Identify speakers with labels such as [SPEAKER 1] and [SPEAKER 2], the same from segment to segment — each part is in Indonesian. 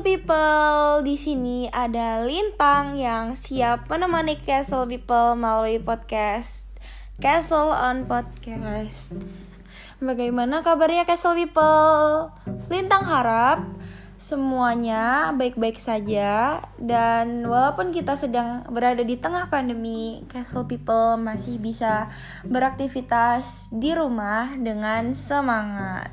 [SPEAKER 1] Castle People, di sini ada Lintang yang siap menemani Castle People melalui podcast Castle on Podcast. Bagaimana kabarnya Castle People? Lintang harap semuanya baik-baik saja dan walaupun kita sedang berada di tengah pandemi, Castle People masih bisa beraktivitas di rumah dengan semangat.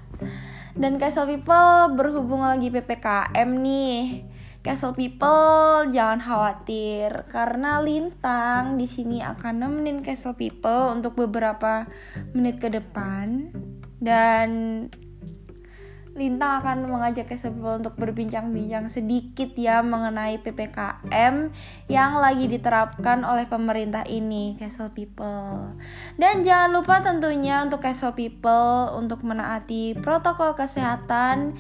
[SPEAKER 1] Dan Castle People berhubung lagi PPKM nih. Castle People jangan khawatir karena Lintang di sini akan nemenin Castle People untuk beberapa menit ke depan dan Lintang akan mengajak People untuk berbincang-bincang sedikit ya mengenai PPKM yang lagi diterapkan oleh pemerintah ini, Castle People. Dan jangan lupa tentunya untuk Castle People untuk menaati protokol kesehatan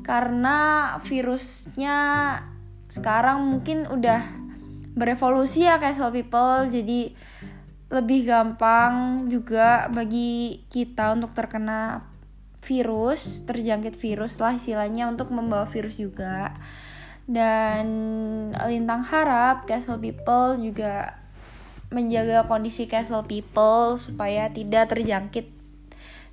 [SPEAKER 1] karena virusnya sekarang mungkin udah berevolusi ya Castle People, jadi lebih gampang juga bagi kita untuk terkena virus terjangkit virus lah istilahnya untuk membawa virus juga. Dan lintang harap castle people juga menjaga kondisi castle people supaya tidak terjangkit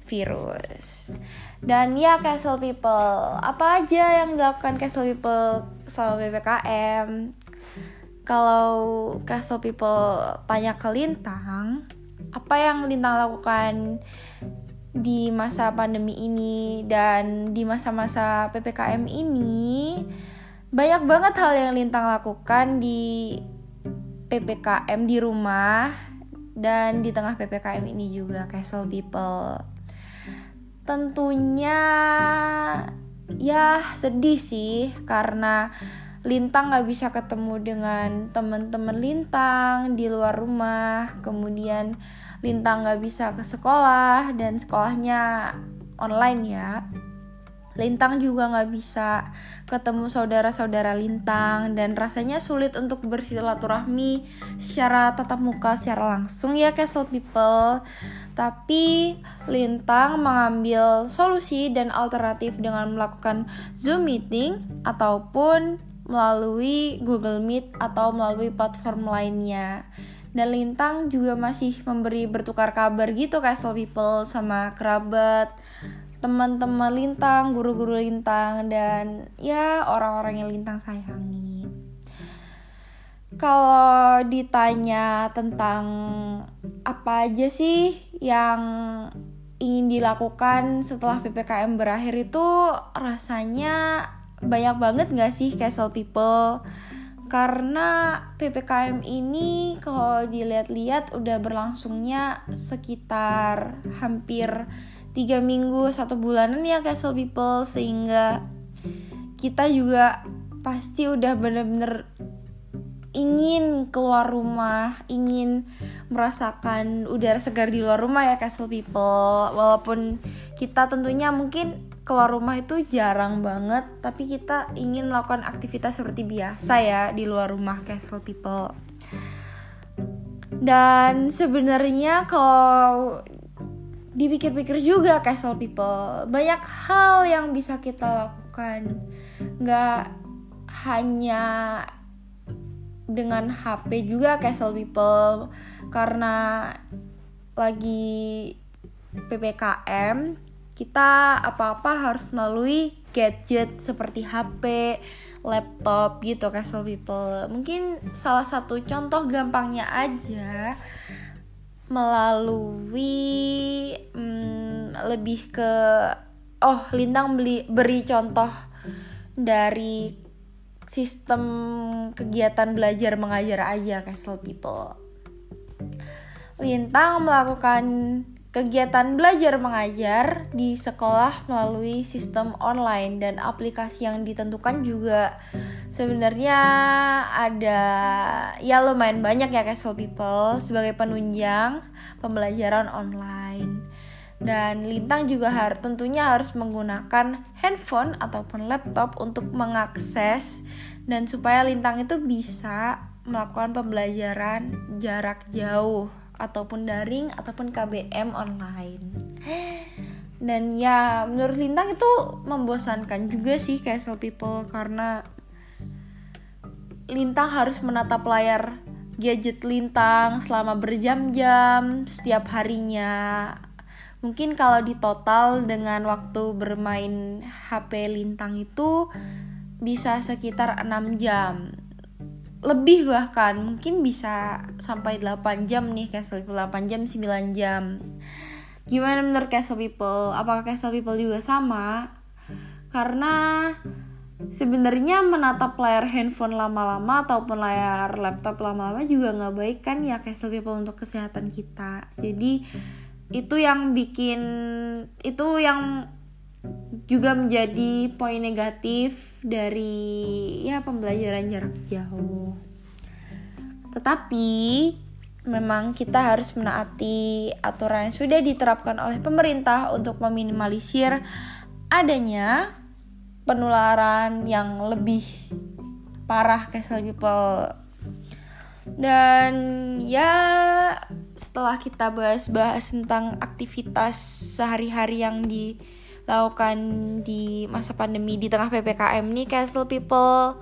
[SPEAKER 1] virus. Dan ya castle people apa aja yang dilakukan castle people selama ppkm kalau castle people tanya ke lintang apa yang lintang lakukan di masa pandemi ini dan di masa-masa PPKM ini banyak banget hal yang Lintang lakukan di PPKM di rumah dan di tengah PPKM ini juga Castle People. Tentunya ya sedih sih karena Lintang gak bisa ketemu dengan teman-teman Lintang di luar rumah, kemudian Lintang gak bisa ke sekolah dan sekolahnya online ya Lintang juga gak bisa ketemu saudara-saudara Lintang dan rasanya sulit untuk bersilaturahmi secara tatap muka secara langsung ya Castle People. Tapi Lintang mengambil solusi dan alternatif dengan melakukan Zoom meeting ataupun melalui Google Meet atau melalui platform lainnya dan Lintang juga masih memberi bertukar kabar gitu Castle People sama kerabat teman-teman Lintang, guru-guru Lintang dan ya orang-orang yang Lintang sayangi. Kalau ditanya tentang apa aja sih yang ingin dilakukan setelah PPKM berakhir itu rasanya banyak banget gak sih Castle People? karena PPKM ini kalau dilihat-lihat udah berlangsungnya sekitar hampir tiga minggu satu bulanan ya Castle People sehingga kita juga pasti udah bener-bener ingin keluar rumah, ingin merasakan udara segar di luar rumah ya Castle People. Walaupun kita tentunya mungkin keluar rumah itu jarang banget tapi kita ingin melakukan aktivitas seperti biasa ya di luar rumah castle people. Dan sebenarnya kalau dipikir-pikir juga castle people banyak hal yang bisa kita lakukan. Nggak hanya dengan HP juga castle people karena lagi PPKM kita apa-apa harus melalui gadget seperti HP, laptop gitu Castle People. Mungkin salah satu contoh gampangnya aja melalui hmm, lebih ke oh Lintang beli beri contoh dari sistem kegiatan belajar mengajar aja Castle People. Lintang melakukan Kegiatan belajar mengajar di sekolah melalui sistem online dan aplikasi yang ditentukan juga sebenarnya ada ya lumayan banyak ya Castle People sebagai penunjang pembelajaran online. Dan Lintang juga harus tentunya harus menggunakan handphone ataupun laptop untuk mengakses dan supaya Lintang itu bisa melakukan pembelajaran jarak jauh ataupun daring ataupun KBM online. dan ya menurut Lintang itu membosankan juga sih casual people karena Lintang harus menatap layar gadget Lintang selama berjam-jam setiap harinya mungkin kalau di total dengan waktu bermain HP Lintang itu bisa sekitar 6 jam lebih bahkan mungkin bisa sampai 8 jam nih Castle People. 8 jam 9 jam. Gimana menurut Castle People? Apakah Castle People juga sama? Karena sebenarnya menatap layar handphone lama-lama ataupun layar laptop lama-lama juga nggak baik kan ya Castle People untuk kesehatan kita. Jadi itu yang bikin itu yang juga menjadi poin negatif dari ya pembelajaran jarak jauh. Tetapi memang kita harus menaati aturan yang sudah diterapkan oleh pemerintah untuk meminimalisir adanya penularan yang lebih parah casual people dan ya setelah kita bahas-bahas tentang aktivitas sehari-hari yang dilakukan di masa pandemi di tengah PPKM nih Castle People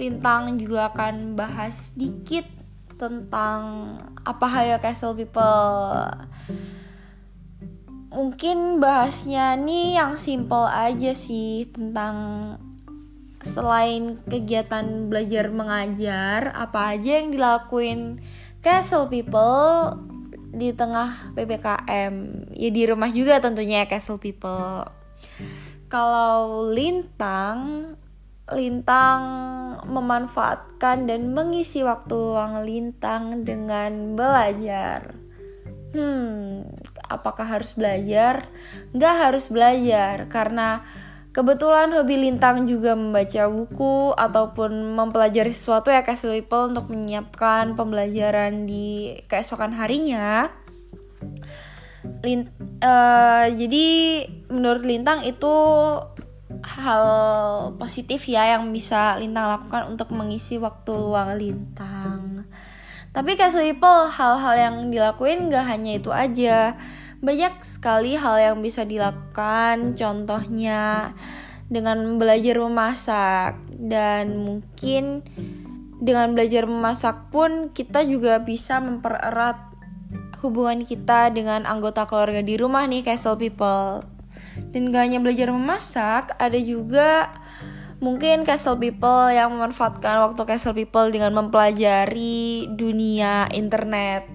[SPEAKER 1] Lintang juga akan bahas sedikit tentang apa hal Castle People. Mungkin bahasnya nih yang simple aja sih tentang selain kegiatan belajar mengajar apa aja yang dilakuin Castle People di tengah PPKM ya di rumah juga tentunya ya Castle People. Kalau Lintang Lintang memanfaatkan dan mengisi waktu luang Lintang dengan belajar. Hmm apakah harus belajar? Nggak harus belajar karena Kebetulan hobi Lintang juga membaca buku ataupun mempelajari sesuatu ya Castle People untuk menyiapkan pembelajaran di keesokan harinya. Lint, uh, jadi menurut Lintang itu hal positif ya yang bisa Lintang lakukan untuk mengisi waktu luang Lintang. Tapi Castle People hal-hal yang dilakuin gak hanya itu aja banyak sekali hal yang bisa dilakukan contohnya dengan belajar memasak. Dan mungkin dengan belajar memasak pun kita juga bisa mempererat hubungan kita dengan anggota keluarga di rumah nih Castle People. Dan gak hanya belajar memasak ada juga mungkin Castle People yang memanfaatkan waktu Castle People dengan mempelajari dunia internet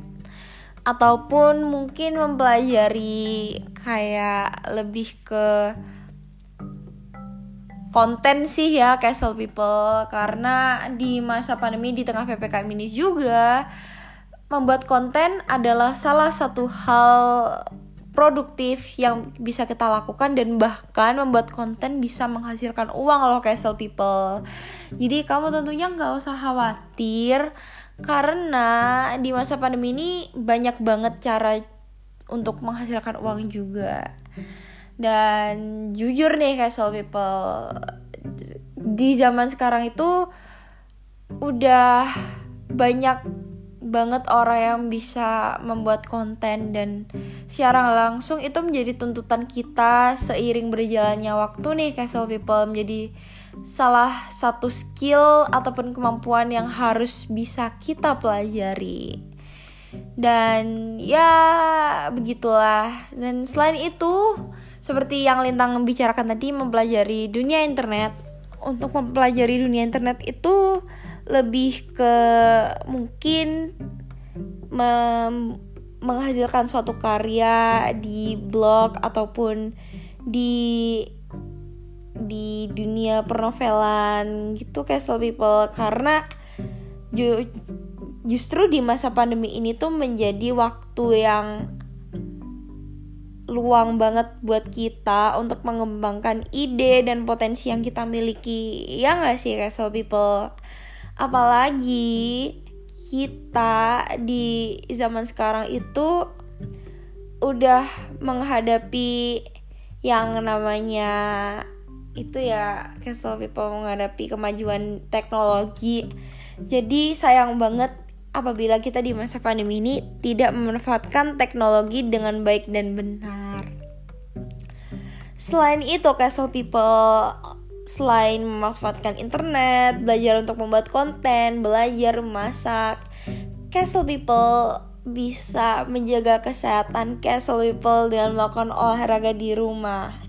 [SPEAKER 1] ataupun mungkin mempelajari kayak lebih ke konten sih ya Castle People. Karena di masa pandemi di tengah PPKM ini juga membuat konten adalah salah satu hal produktif yang bisa kita lakukan dan bahkan membuat konten bisa menghasilkan uang loh Castle People. Jadi kamu tentunya nggak usah khawatir karena di masa pandemi ini banyak banget cara untuk menghasilkan uang juga. Dan jujur nih casual people di zaman sekarang itu udah banyak banget orang yang bisa membuat konten dan siaran langsung. Itu menjadi tuntutan kita seiring berjalannya waktu nih casual people menjadi salah satu skill ataupun kemampuan yang harus bisa kita pelajari. Dan ya begitulah. Dan selain itu, seperti yang Lintang membicarakan tadi mempelajari dunia internet. Untuk mempelajari dunia internet itu lebih ke mungkin menghasilkan suatu karya di blog ataupun di di dunia pernovelan gitu casual people. Karena ju justru di masa pandemi ini tuh menjadi waktu yang luang banget buat kita untuk mengembangkan ide dan potensi yang kita miliki. Ya gak sih casual people? Apalagi kita di zaman sekarang itu udah menghadapi yang namanya itu ya cancel people menghadapi kemajuan teknologi jadi sayang banget apabila kita di masa pandemi ini tidak memanfaatkan teknologi dengan baik dan benar selain itu Castle People selain memanfaatkan internet, belajar untuk membuat konten, belajar masak, Castle People bisa menjaga kesehatan Castle People dengan melakukan olahraga di rumah.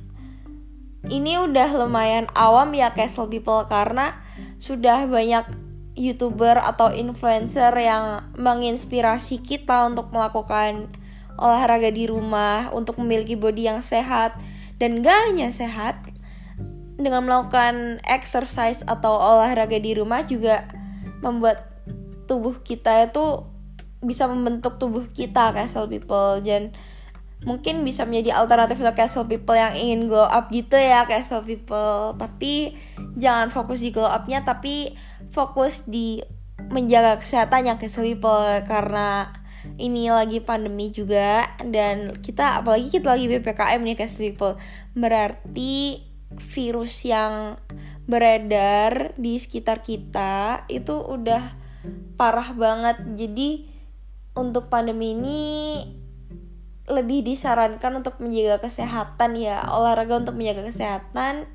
[SPEAKER 1] Ini udah lumayan awam ya Castle People karena sudah banyak youtuber atau influencer yang menginspirasi kita untuk melakukan olahraga di rumah untuk memiliki body yang sehat. Dan gak hanya sehat dengan melakukan exercise atau olahraga di rumah juga membuat tubuh kita itu bisa membentuk tubuh kita castle people. Dan mungkin bisa menjadi alternatif untuk castle people yang ingin glow up gitu ya castle people. Tapi jangan fokus di glow upnya tapi fokus di menjaga kesehatan yang castle people karena ini lagi pandemi juga dan kita apalagi kita lagi ppkm nih guys people. Berarti virus yang beredar di sekitar kita itu udah parah banget. Jadi untuk pandemi ini lebih disarankan untuk menjaga kesehatan ya. Olahraga untuk menjaga kesehatan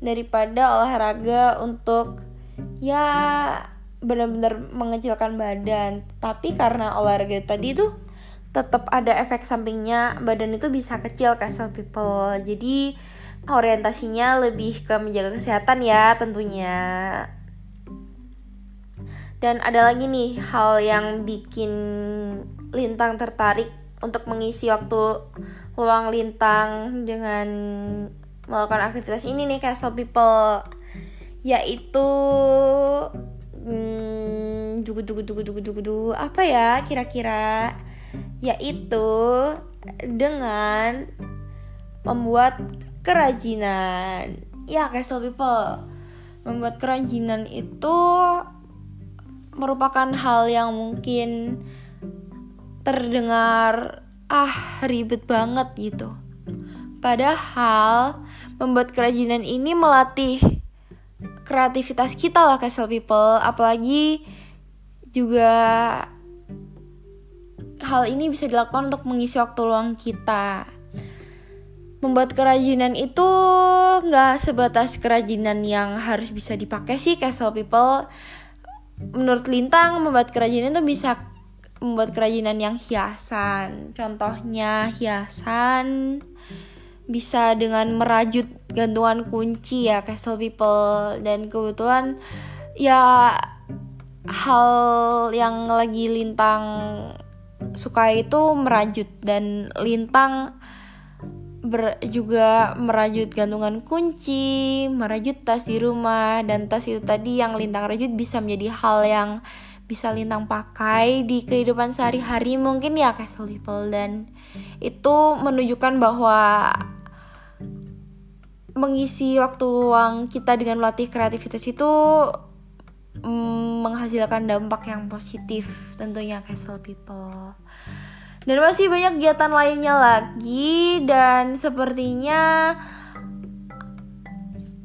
[SPEAKER 1] daripada olahraga untuk ya benar-benar mengecilkan badan. Tapi karena olahraga tadi tuh tetap ada efek sampingnya badan itu bisa kecil kayak some people. Jadi orientasinya lebih ke menjaga kesehatan ya tentunya. Dan ada lagi nih hal yang bikin lintang tertarik untuk mengisi waktu luang lintang dengan melakukan aktivitas ini nih castle people. Yaitu hmm, dugu dugu dugu dugu dugu apa ya kira-kira? Yaitu dengan membuat kerajinan. Ya castle people. Membuat kerajinan itu merupakan hal yang mungkin terdengar ah ribet banget gitu. Padahal membuat kerajinan ini melatih kreativitas kita loh Castle People. Apalagi juga hal ini bisa dilakukan untuk mengisi waktu luang kita. Membuat kerajinan itu nggak sebatas kerajinan yang harus bisa dipakai sih Castle People. Menurut Lintang membuat kerajinan itu bisa membuat kerajinan yang hiasan. Contohnya hiasan bisa dengan merajut gantungan kunci ya Castle People. Dan kebetulan ya hal yang lagi Lintang suka itu merajut. Dan Lintang ber, juga merajut gantungan kunci, merajut tas di rumah. Dan tas itu tadi yang Lintang rajut bisa menjadi hal yang bisa Lintang pakai di kehidupan sehari-hari mungkin ya Castle People dan itu menunjukkan bahwa mengisi waktu luang kita dengan melatih kreativitas itu mm, menghasilkan dampak yang positif tentunya Castle People. Dan masih banyak kegiatan lainnya lagi dan sepertinya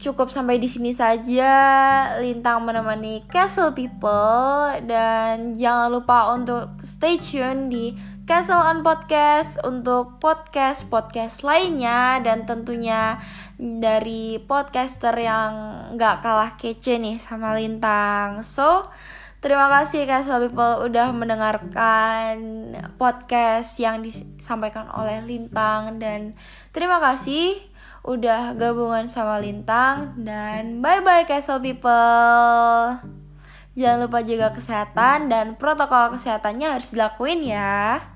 [SPEAKER 1] cukup sampai di sini saja. Lintang menemani Castle People. Dan jangan lupa untuk stay tune di Castle on Podcast untuk podcast-podcast lainnya. Dan tentunya dari podcaster yang gak kalah kece nih sama Lintang. So, terima kasih Castle People udah mendengarkan podcast yang disampaikan oleh Lintang. Dan terima kasih udah gabungan sama Lintang dan bye bye Castle People. Jangan lupa jaga kesehatan dan protokol kesehatannya harus dilakuin ya.